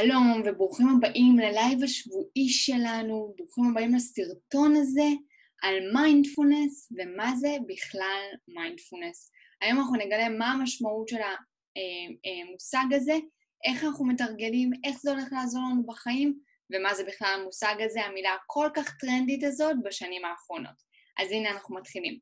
שלום וברוכים הבאים ללייב השבועי שלנו, ברוכים הבאים לסרטון הזה על מיינדפולנס ומה זה בכלל מיינדפולנס. היום אנחנו נגלה מה המשמעות של המושג הזה, איך אנחנו מתרגלים, איך זה הולך לעזור לנו בחיים ומה זה בכלל המושג הזה, המילה הכל כך טרנדית הזאת בשנים האחרונות. אז הנה אנחנו מתחילים.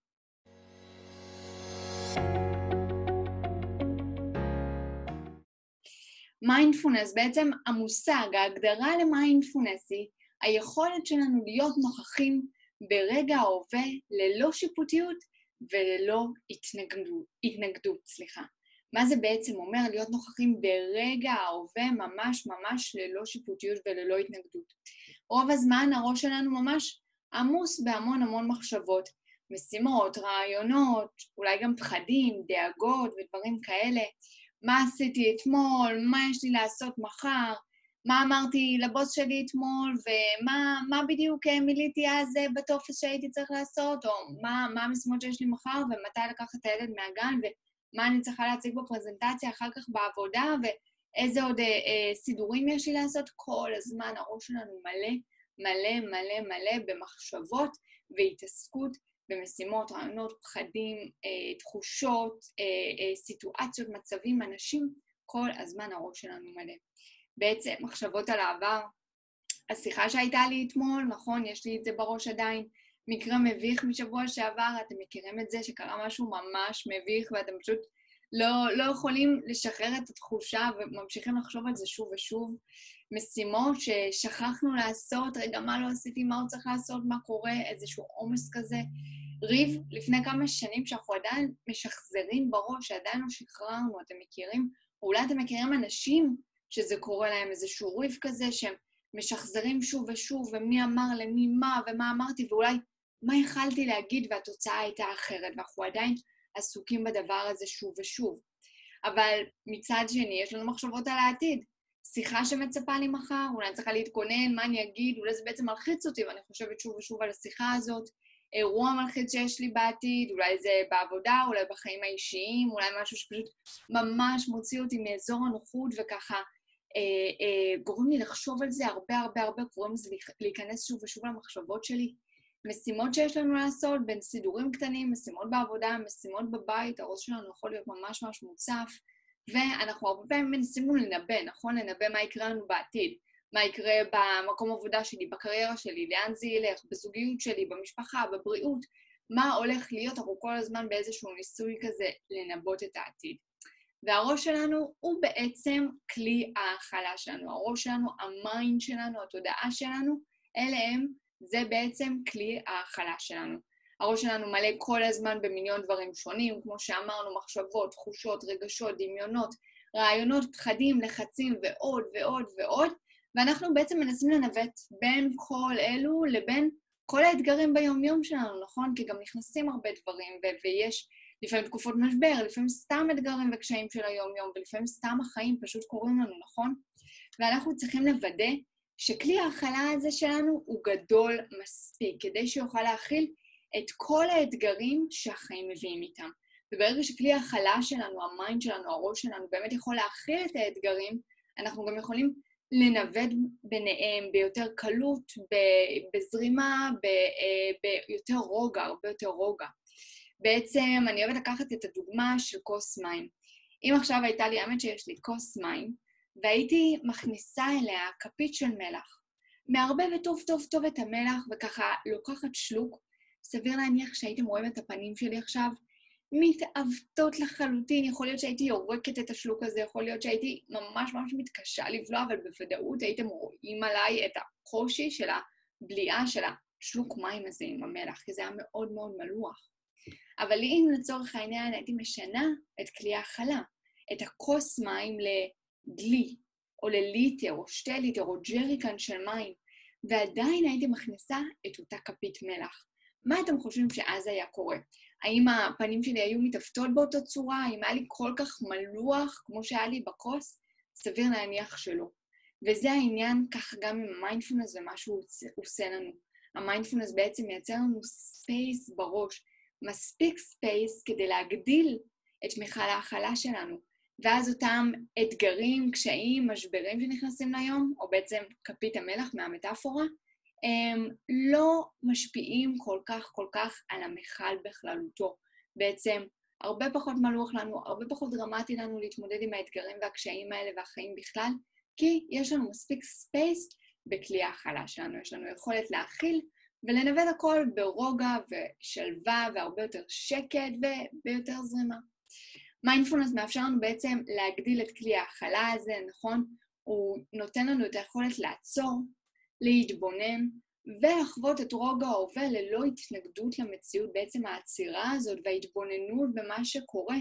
מיינדפולנס, בעצם המושג, ההגדרה למיינדפולנס היא היכולת שלנו להיות נוכחים ברגע ההווה ללא שיפוטיות וללא התנגדות, התנגדות, סליחה. מה זה בעצם אומר להיות נוכחים ברגע ההווה ממש ממש ללא שיפוטיות וללא התנגדות? רוב הזמן הראש שלנו ממש עמוס בהמון המון מחשבות, משימות, רעיונות, אולי גם פחדים, דאגות ודברים כאלה. מה עשיתי אתמול, מה יש לי לעשות מחר, מה אמרתי לבוס שלי אתמול, ומה בדיוק אה, מילאתי אז אה, בטופס שהייתי צריך לעשות, או מה, מה המשימות שיש לי מחר, ומתי לקחת את הילד מהגן, ומה אני צריכה להציג בפרזנטציה אחר כך בעבודה, ואיזה עוד אה, אה, סידורים יש לי לעשות. כל הזמן הראש שלנו מלא, מלא, מלא, מלא במחשבות והתעסקות במשימות, רעיונות, פחדים, אה, תחושות, אה, אה, סיטואציות, מצבים, אנשים, כל הזמן הראש שלנו מלא. בעצם מחשבות על העבר, השיחה שהייתה לי אתמול, נכון, יש לי את זה בראש עדיין, מקרה מביך משבוע שעבר, אתם מכירים את זה שקרה משהו ממש מביך ואתם פשוט לא, לא יכולים לשחרר את התחושה וממשיכים לחשוב על זה שוב ושוב. משימות ששכחנו לעשות, רגע, מה לא עשיתי, מה עוד צריך לעשות, מה קורה, איזשהו עומס כזה. ריב לפני כמה שנים שאנחנו עדיין משחזרים בראש, שעדיין לא שחררנו, אתם מכירים? או אולי אתם מכירים אנשים שזה קורה להם איזשהו ריב כזה, שהם משחזרים שוב ושוב, ומי אמר למי מה, ומה אמרתי, ואולי מה יכלתי להגיד והתוצאה הייתה אחרת, ואנחנו עדיין עסוקים בדבר הזה שוב ושוב. אבל מצד שני, יש לנו מחשבות על העתיד. שיחה שמצפה לי מחר, אולי אני צריכה להתכונן, מה אני אגיד, אולי זה בעצם מלחיץ אותי, ואני חושבת שוב ושוב על השיחה הזאת. אירוע מלחיץ שיש לי בעתיד, אולי זה בעבודה, אולי בחיים האישיים, אולי משהו שפשוט ממש מוציא אותי מאזור הנוחות וככה אה, אה, גורם לי לחשוב על זה הרבה הרבה הרבה, גורם לזה להיכנס שוב ושוב למחשבות שלי. משימות שיש לנו לעשות, בין סידורים קטנים, משימות בעבודה, משימות בבית, הראש שלנו יכול להיות ממש ממש מוצף, ואנחנו הרבה פעמים מנסים לנבא, נכון? לנבא מה יקרה לנו בעתיד. מה יקרה במקום עבודה שלי, בקריירה שלי, לאן זה ילך, בזוגיות שלי, במשפחה, בבריאות, מה הולך להיות, אנחנו כל הזמן באיזשהו ניסוי כזה לנבא את העתיד. והראש שלנו הוא בעצם כלי ההכלה שלנו. הראש שלנו, ה mind שלנו, התודעה שלנו, אלה הם, זה בעצם כלי ההכלה שלנו. הראש שלנו מלא כל הזמן במיליון דברים שונים, כמו שאמרנו, מחשבות, תחושות, רגשות, דמיונות, רעיונות, פחדים, לחצים ועוד ועוד ועוד, ואנחנו בעצם מנסים לנווט בין כל אלו לבין כל האתגרים ביומיום שלנו, נכון? כי גם נכנסים הרבה דברים, ו- ויש לפעמים תקופות משבר, לפעמים סתם אתגרים וקשיים של היום-יום, ולפעמים סתם החיים פשוט קורים לנו, נכון? ואנחנו צריכים לוודא שכלי ההכלה הזה שלנו הוא גדול מספיק, כדי שיוכל להכיל את כל האתגרים שהחיים מביאים איתם. וברגע שכלי ההכלה שלנו, ה mind שלנו, הראש שלנו, באמת יכול להכיל את האתגרים, אנחנו גם יכולים לנווט ביניהם ביותר קלות, בזרימה, אה, ביותר רוגע, הרבה יותר רוגע. בעצם אני אוהבת לקחת את הדוגמה של כוס מים. אם עכשיו הייתה לי, האמת שיש לי כוס מים, והייתי מכניסה אליה כפית של מלח, מערבבת טוב טוב טוב את המלח וככה לוקחת שלוק, סביר להניח שהייתם רואים את הפנים שלי עכשיו, מתעוותות לחלוטין. יכול להיות שהייתי יורקת את השלוק הזה, יכול להיות שהייתי ממש ממש מתקשה לבלוע, אבל בוודאות הייתם רואים עליי את הקושי של הבליעה של השלוק מים הזה עם המלח, כי זה היה מאוד מאוד מלוח. אבל אם לצורך העניין הייתי משנה את כלי ההכלה, את הכוס מים לדלי, או לליטר, או שתי ליטר, או ג'ריקן של מים, ועדיין הייתי מכניסה את אותה כפית מלח. מה אתם חושבים שאז היה קורה? האם הפנים שלי היו מתעוותות באותה צורה? האם היה לי כל כך מלוח כמו שהיה לי בכוס? סביר להניח שלא. וזה העניין ככה גם עם המיינדפולנס ומה שהוא עושה לנו. המיינדפולנס בעצם מייצר לנו space בראש, מספיק space כדי להגדיל את מיכל ההכלה שלנו, ואז אותם אתגרים, קשיים, משברים שנכנסים ליום, או בעצם כפית המלח מהמטאפורה, הם לא משפיעים כל כך כל כך על המכל בכללותו. בעצם הרבה פחות מלוח לנו, הרבה פחות דרמטי לנו להתמודד עם האתגרים והקשיים האלה והחיים בכלל, כי יש לנו מספיק space בכלי ההכלה שלנו, יש לנו יכולת להכיל ולנווט הכל ברוגע ושלווה והרבה יותר שקט וביותר זרימה. מיינדפולנס מאפשר לנו בעצם להגדיל את כלי ההכלה הזה, נכון? הוא נותן לנו את היכולת לעצור, להתבונן ולחוות את רוגע ההווה ללא התנגדות למציאות. בעצם העצירה הזאת וההתבוננות במה שקורה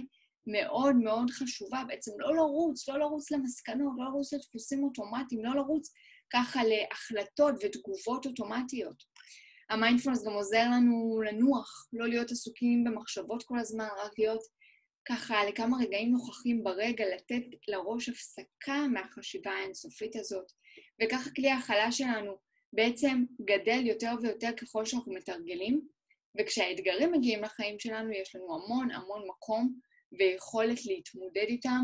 מאוד מאוד חשובה. בעצם לא לרוץ, לא לרוץ למסקנות, לא לרוץ לדפוסים אוטומטיים, לא לרוץ ככה להחלטות ותגובות אוטומטיות. המיינדפולנס גם עוזר לנו לנוח, לא להיות עסוקים במחשבות כל הזמן, רק להיות ככה לכמה רגעים נוכחים ברגע, לתת לראש הפסקה מהחשיבה האינסופית הזאת. וככה כלי ההכלה שלנו בעצם גדל יותר ויותר ככל שאנחנו מתרגלים, וכשהאתגרים מגיעים לחיים שלנו, יש לנו המון המון מקום ויכולת להתמודד איתם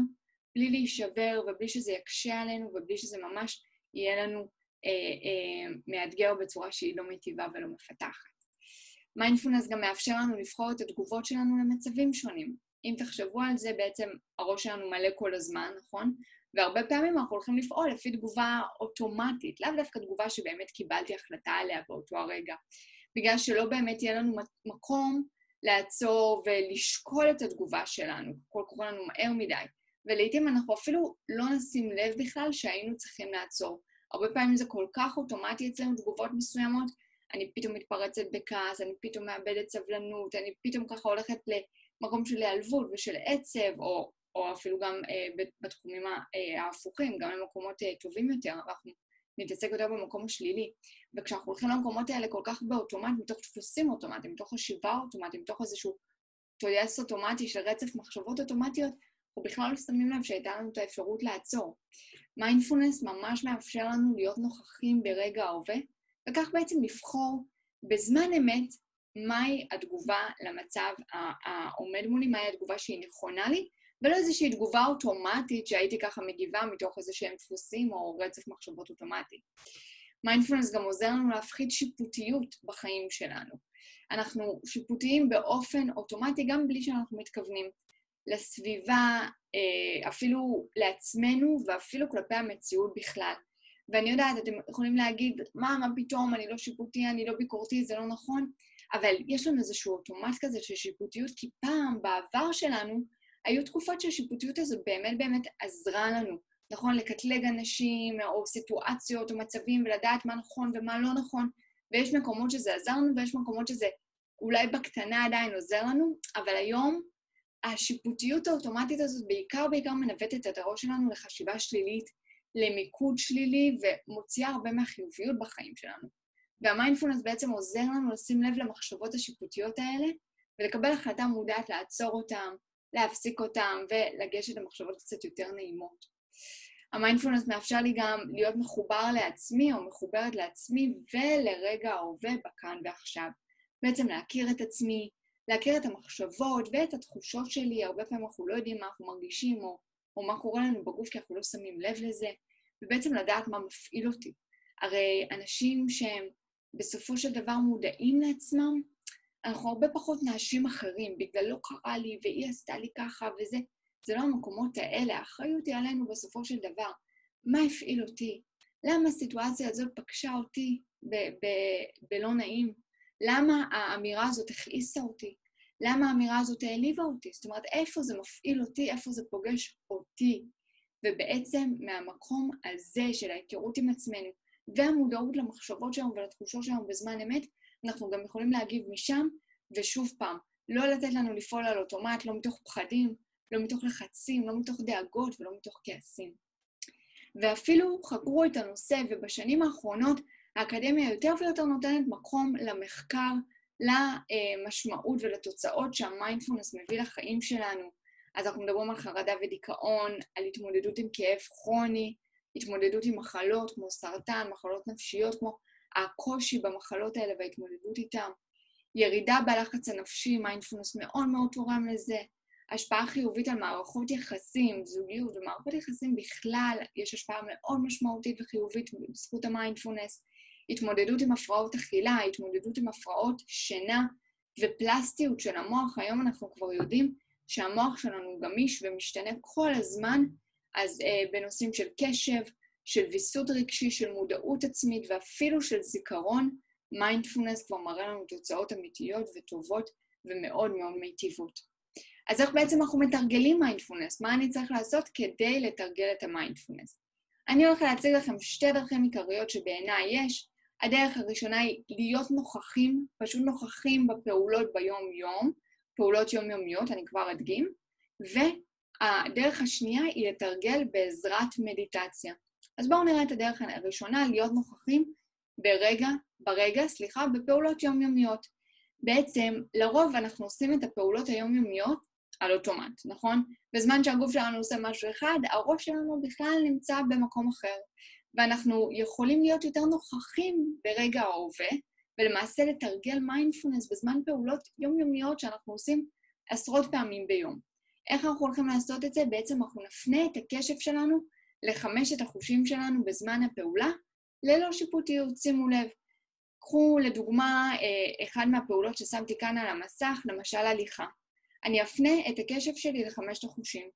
בלי להישבר ובלי שזה יקשה עלינו ובלי שזה ממש יהיה לנו אה, אה, מאתגר בצורה שהיא לא מיטיבה ולא מפתחת. מיינדפולנס גם מאפשר לנו לבחור את התגובות שלנו למצבים שונים. אם תחשבו על זה, בעצם הראש שלנו מלא כל הזמן, נכון? והרבה פעמים אנחנו הולכים לפעול לפי תגובה אוטומטית, לאו דווקא תגובה שבאמת קיבלתי החלטה עליה באותו הרגע. בגלל שלא באמת יהיה לנו מקום לעצור ולשקול את התגובה שלנו, הכל קורה לנו מהר מדי. ולעיתים אנחנו אפילו לא נשים לב בכלל שהיינו צריכים לעצור. הרבה פעמים זה כל כך אוטומטי אצלנו, תגובות מסוימות, אני פתאום מתפרצת בכעס, אני פתאום מאבדת סבלנות, אני פתאום ככה הולכת למקום של היעלבות ושל עצב, או, או אפילו גם אה, בתחומים אה, ההפוכים, גם למקומות אה, טובים יותר, אנחנו נתעסק יותר במקום השלילי. וכשאנחנו הולכים למקומות האלה כל כך באוטומט, מתוך דפוסים אוטומטיים, מתוך חשיבה אוטומטית, מתוך איזשהו טויאס אוטומטי של רצף מחשבות אוטומטיות, אנחנו בכלל לא שמים לב שהייתה לנו את האפשרות לעצור. מיינדפולנס ממש מאפשר לנו להיות נוכחים ברגע ההווה, וכך בעצם לבחור בזמן אמת מהי התגובה למצב העומד מולי, מהי התגובה שהיא נכונה לי, ולא איזושהי תגובה אוטומטית שהייתי ככה מגיבה מתוך איזה שהם דפוסים או רצף מחשבות אוטומטי. מיינדפולנס גם עוזר לנו להפחית שיפוטיות בחיים שלנו. אנחנו שיפוטיים באופן אוטומטי גם בלי שאנחנו מתכוונים. לסביבה, אה, אפילו לעצמנו ואפילו כלפי המציאות בכלל. ואני יודעת, אתם יכולים להגיד, מה, מה פתאום, אני לא שיפוטי, אני לא ביקורתי, זה לא נכון, אבל יש לנו איזשהו אוטומט כזה של שיפוטיות, כי פעם, בעבר שלנו, היו תקופות שהשיפוטיות הזו באמת באמת עזרה לנו, נכון? לקטלג אנשים, או סיטואציות, או מצבים, ולדעת מה נכון ומה לא נכון, ויש מקומות שזה עזר לנו, ויש מקומות שזה אולי בקטנה עדיין עוזר לנו, אבל היום השיפוטיות האוטומטית הזאת בעיקר בעיקר מנווטת את הראש שלנו לחשיבה שלילית, למיקוד שלילי, ומוציאה הרבה מהחיוביות בחיים שלנו. והמיינדפולנס בעצם עוזר לנו לשים לב למחשבות השיפוטיות האלה, ולקבל החלטה מודעת לעצור אותן, להפסיק אותן, ולגשת למחשבות קצת יותר נעימות. המיינדפולנס מאפשר לי גם להיות מחובר לעצמי, או מחוברת לעצמי, ולרגע ההווה בכאן ועכשיו. בעצם להכיר את עצמי, להכיר את המחשבות ואת התחושות שלי, הרבה פעמים אנחנו לא יודעים מה אנחנו מרגישים או, או מה קורה לנו בגוף כי אנחנו לא שמים לב לזה, ובעצם לדעת מה מפעיל אותי. הרי אנשים שהם בסופו של דבר מודעים לעצמם, אנחנו הרבה פחות נאשים אחרים, בגלל לא קרה לי והיא עשתה לי ככה וזה. זה לא המקומות האלה, האחריות היא עלינו בסופו של דבר. מה הפעיל אותי? למה הסיטואציה הזאת פגשה אותי בלא נעים? למה האמירה הזאת הכעיסה אותי? למה האמירה הזאת העליבה אותי? זאת אומרת, איפה זה מפעיל אותי, איפה זה פוגש אותי? ובעצם מהמקום הזה של ההיכרות עם עצמנו והמודעות למחשבות שלנו ולתחושות שלנו בזמן אמת, אנחנו גם יכולים להגיב משם, ושוב פעם, לא לתת לנו לפעול על אוטומט, לא מתוך פחדים, לא מתוך לחצים, לא מתוך דאגות ולא מתוך כעסים. ואפילו חקרו את הנושא, ובשנים האחרונות האקדמיה יותר ויותר נותנת מקום למחקר, למשמעות ולתוצאות שהמיינדפולנס מביא לחיים שלנו. אז אנחנו מדברים על חרדה ודיכאון, על התמודדות עם כאב כרוני, התמודדות עם מחלות כמו סרטן, מחלות נפשיות כמו הקושי במחלות האלה וההתמודדות איתן, ירידה בלחץ הנפשי, מיינדפולנס מאוד מאוד תורם לזה, השפעה חיובית על מערכות יחסים, זוגיות ומערכות יחסים בכלל, יש השפעה מאוד משמעותית וחיובית בזכות המיינדפולנס. התמודדות עם הפרעות אכילה, התמודדות עם הפרעות שינה ופלסטיות של המוח. היום אנחנו כבר יודעים שהמוח שלנו גמיש ומשתנה כל הזמן, אז אה, בנושאים של קשב, של ויסות רגשי, של מודעות עצמית ואפילו של זיכרון, מיינדפולנס כבר מראה לנו תוצאות אמיתיות וטובות ומאוד מאוד מיטיבות. אז איך בעצם אנחנו מתרגלים מיינדפולנס? מה אני צריך לעשות כדי לתרגל את המיינדפולנס? אני הולכת להציג לכם שתי דרכים עיקריות שבעיניי יש. הדרך הראשונה היא להיות נוכחים, פשוט נוכחים בפעולות ביום-יום, פעולות יומיומיות, אני כבר אדגים, והדרך השנייה היא לתרגל בעזרת מדיטציה. אז בואו נראה את הדרך הראשונה, להיות נוכחים ברגע, ברגע, סליחה, בפעולות יומיומיות. בעצם, לרוב אנחנו עושים את הפעולות היומיומיות על אוטומט, נכון? בזמן שהגוף שלנו עושה משהו אחד, הראש שלנו בכלל נמצא במקום אחר. ואנחנו יכולים להיות יותר נוכחים ברגע ההווה, ולמעשה לתרגל מיינדפולנס בזמן פעולות יומיומיות שאנחנו עושים עשרות פעמים ביום. איך אנחנו הולכים לעשות את זה? בעצם אנחנו נפנה את הקשב שלנו לחמשת החושים שלנו בזמן הפעולה, ללא שיפוטיות, שימו לב. קחו לדוגמה אה, אחד מהפעולות ששמתי כאן על המסך, למשל הליכה. אני אפנה את הקשב שלי לחמשת החושים.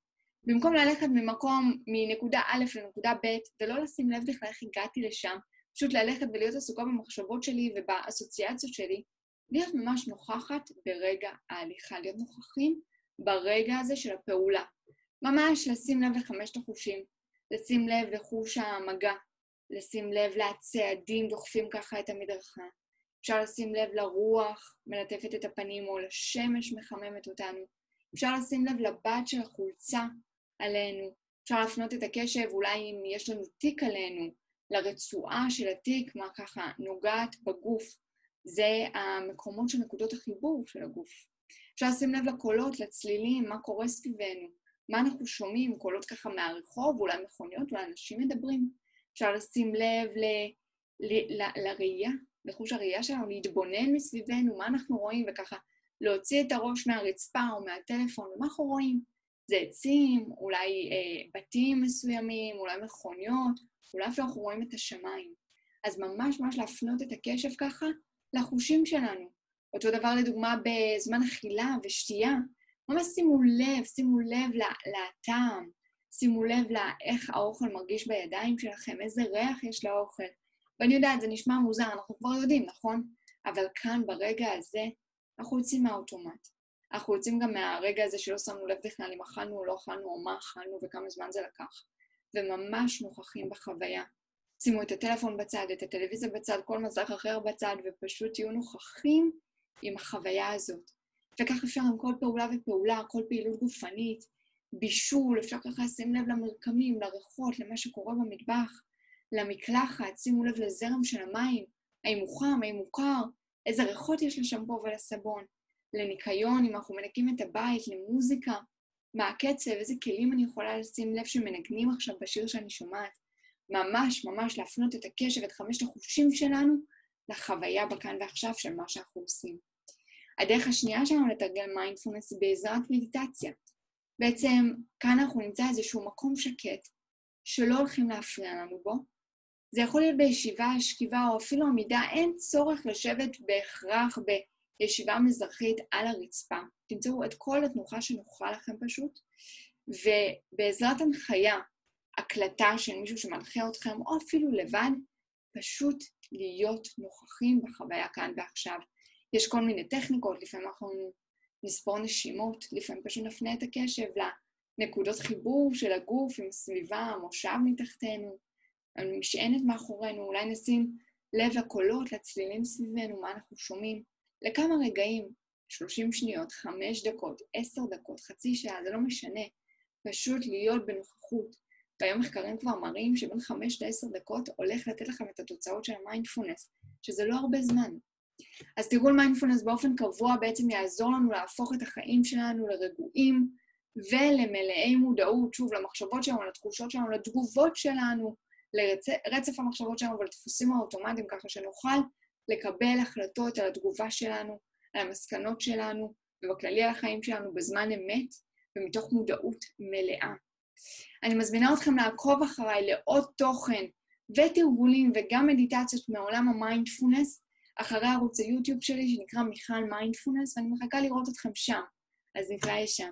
במקום ללכת ממקום, מנקודה א' לנקודה ב', ולא לשים לב בכלל איך הגעתי לשם, פשוט ללכת ולהיות עסוקה במחשבות שלי ובאסוציאציות שלי, להיות ממש נוכחת ברגע ההליכה, להיות נוכחים ברגע הזה של הפעולה. ממש לשים לב לחמשת החושים, לשים לב לחוש המגע, לשים לב לצעדים דוחפים ככה את המדרכה. אפשר לשים לב לרוח מלטפת את הפנים או לשמש מחממת אותנו. אפשר לשים לב לבד של החולצה עלינו. אפשר להפנות את הקשב, אולי אם יש לנו תיק עלינו, לרצועה של התיק, מה ככה נוגעת בגוף. זה המקומות של נקודות החיבור של הגוף. אפשר לשים לב לקולות, לצלילים, מה קורה סביבנו, מה אנחנו שומעים, קולות ככה מהרחוב, אולי מכוניות, אולי אנשים מדברים. אפשר לשים לב ל, ל, ל, לראייה, לחוש הראייה שלנו, להתבונן מסביבנו, מה אנחנו רואים, וככה להוציא את הראש מהרצפה או מהטלפון, ומה אנחנו רואים. זה עצים, אולי אה, בתים מסוימים, אולי מכוניות, אולי אפילו אנחנו רואים את השמיים. אז ממש ממש להפנות את הקשב ככה לחושים שלנו. אותו דבר לדוגמה בזמן אכילה ושתייה, ממש שימו לב, שימו לב לטעם, שימו לב לאיך האוכל מרגיש בידיים שלכם, איזה ריח יש לאוכל. ואני יודעת, זה נשמע מוזר, אנחנו כבר יודעים, נכון? אבל כאן, ברגע הזה, אנחנו יוצאים מהאוטומט. אנחנו יוצאים גם מהרגע הזה שלא שמנו לב בכלל אם אכלנו או לא אכלנו, או מה אכלנו וכמה זמן זה לקח. וממש נוכחים בחוויה. שימו את הטלפון בצד, את הטלוויזיה בצד, כל מסך אחר בצד, ופשוט תהיו נוכחים עם החוויה הזאת. וכך אפשר עם כל פעולה ופעולה, כל פעילות גופנית, בישול, אפשר ככה לשים לב למרקמים, לריחות, למה שקורה במטבח, למקלחת, שימו לב לזרם של המים, האם הוא חם, האם הוא קר, איזה ריחות יש לשמפו ולסבון. לניקיון, אם אנחנו מנקים את הבית, למוזיקה, מה הקצב, איזה כלים אני יכולה לשים לב שמנגנים עכשיו בשיר שאני שומעת. ממש ממש להפנות את הקשב, את חמשת החושים שלנו, לחוויה בכאן ועכשיו של מה שאנחנו עושים. הדרך השנייה שלנו לתרגל מיינדפולנס היא בעזרת מדיטציה. בעצם כאן אנחנו נמצא איזשהו מקום שקט, שלא הולכים להפריע לנו בו. זה יכול להיות בישיבה, שכיבה או אפילו עמידה, אין צורך לשבת בהכרח ב... ישיבה מזרחית על הרצפה. תמצאו את כל התנוחה שנוחה לכם פשוט, ובעזרת הנחיה, הקלטה של מישהו שמנחה אתכם, או אפילו לבד, פשוט להיות נוכחים בחוויה כאן ועכשיו. יש כל מיני טכניקות, לפעמים אנחנו נספור נשימות, לפעמים פשוט נפנה את הקשב לנקודות חיבור של הגוף עם הסביבה, המושב מתחתנו, המשענת מאחורינו, אולי נשים לב לקולות, לצלילים סביבנו, מה אנחנו שומעים. לכמה רגעים, 30 שניות, 5 דקות, 10 דקות, חצי שעה, זה לא משנה, פשוט להיות בנוכחות. והיום מחקרים כבר מראים שבין 5 ל-10 דקות הולך לתת לכם את התוצאות של המיינדפולנס, שזה לא הרבה זמן. אז תרגול מיינדפולנס באופן קבוע בעצם יעזור לנו להפוך את החיים שלנו לרגועים ולמלאי מודעות, שוב, למחשבות שלנו, לתחושות שלנו, לתגובות שלנו, לרצף המחשבות שלנו ולדפוסים האוטומטיים, ככה שנוכל לקבל החלטות על התגובה שלנו, על המסקנות שלנו, ובכללי על החיים שלנו בזמן אמת, ומתוך מודעות מלאה. אני מזמינה אתכם לעקוב אחריי לעוד תוכן ותרגולים וגם מדיטציות מעולם המיינדפולנס, אחרי ערוץ היוטיוב שלי שנקרא מיכל מיינדפולנס, ואני מחכה לראות אתכם שם. אז נתראה שם.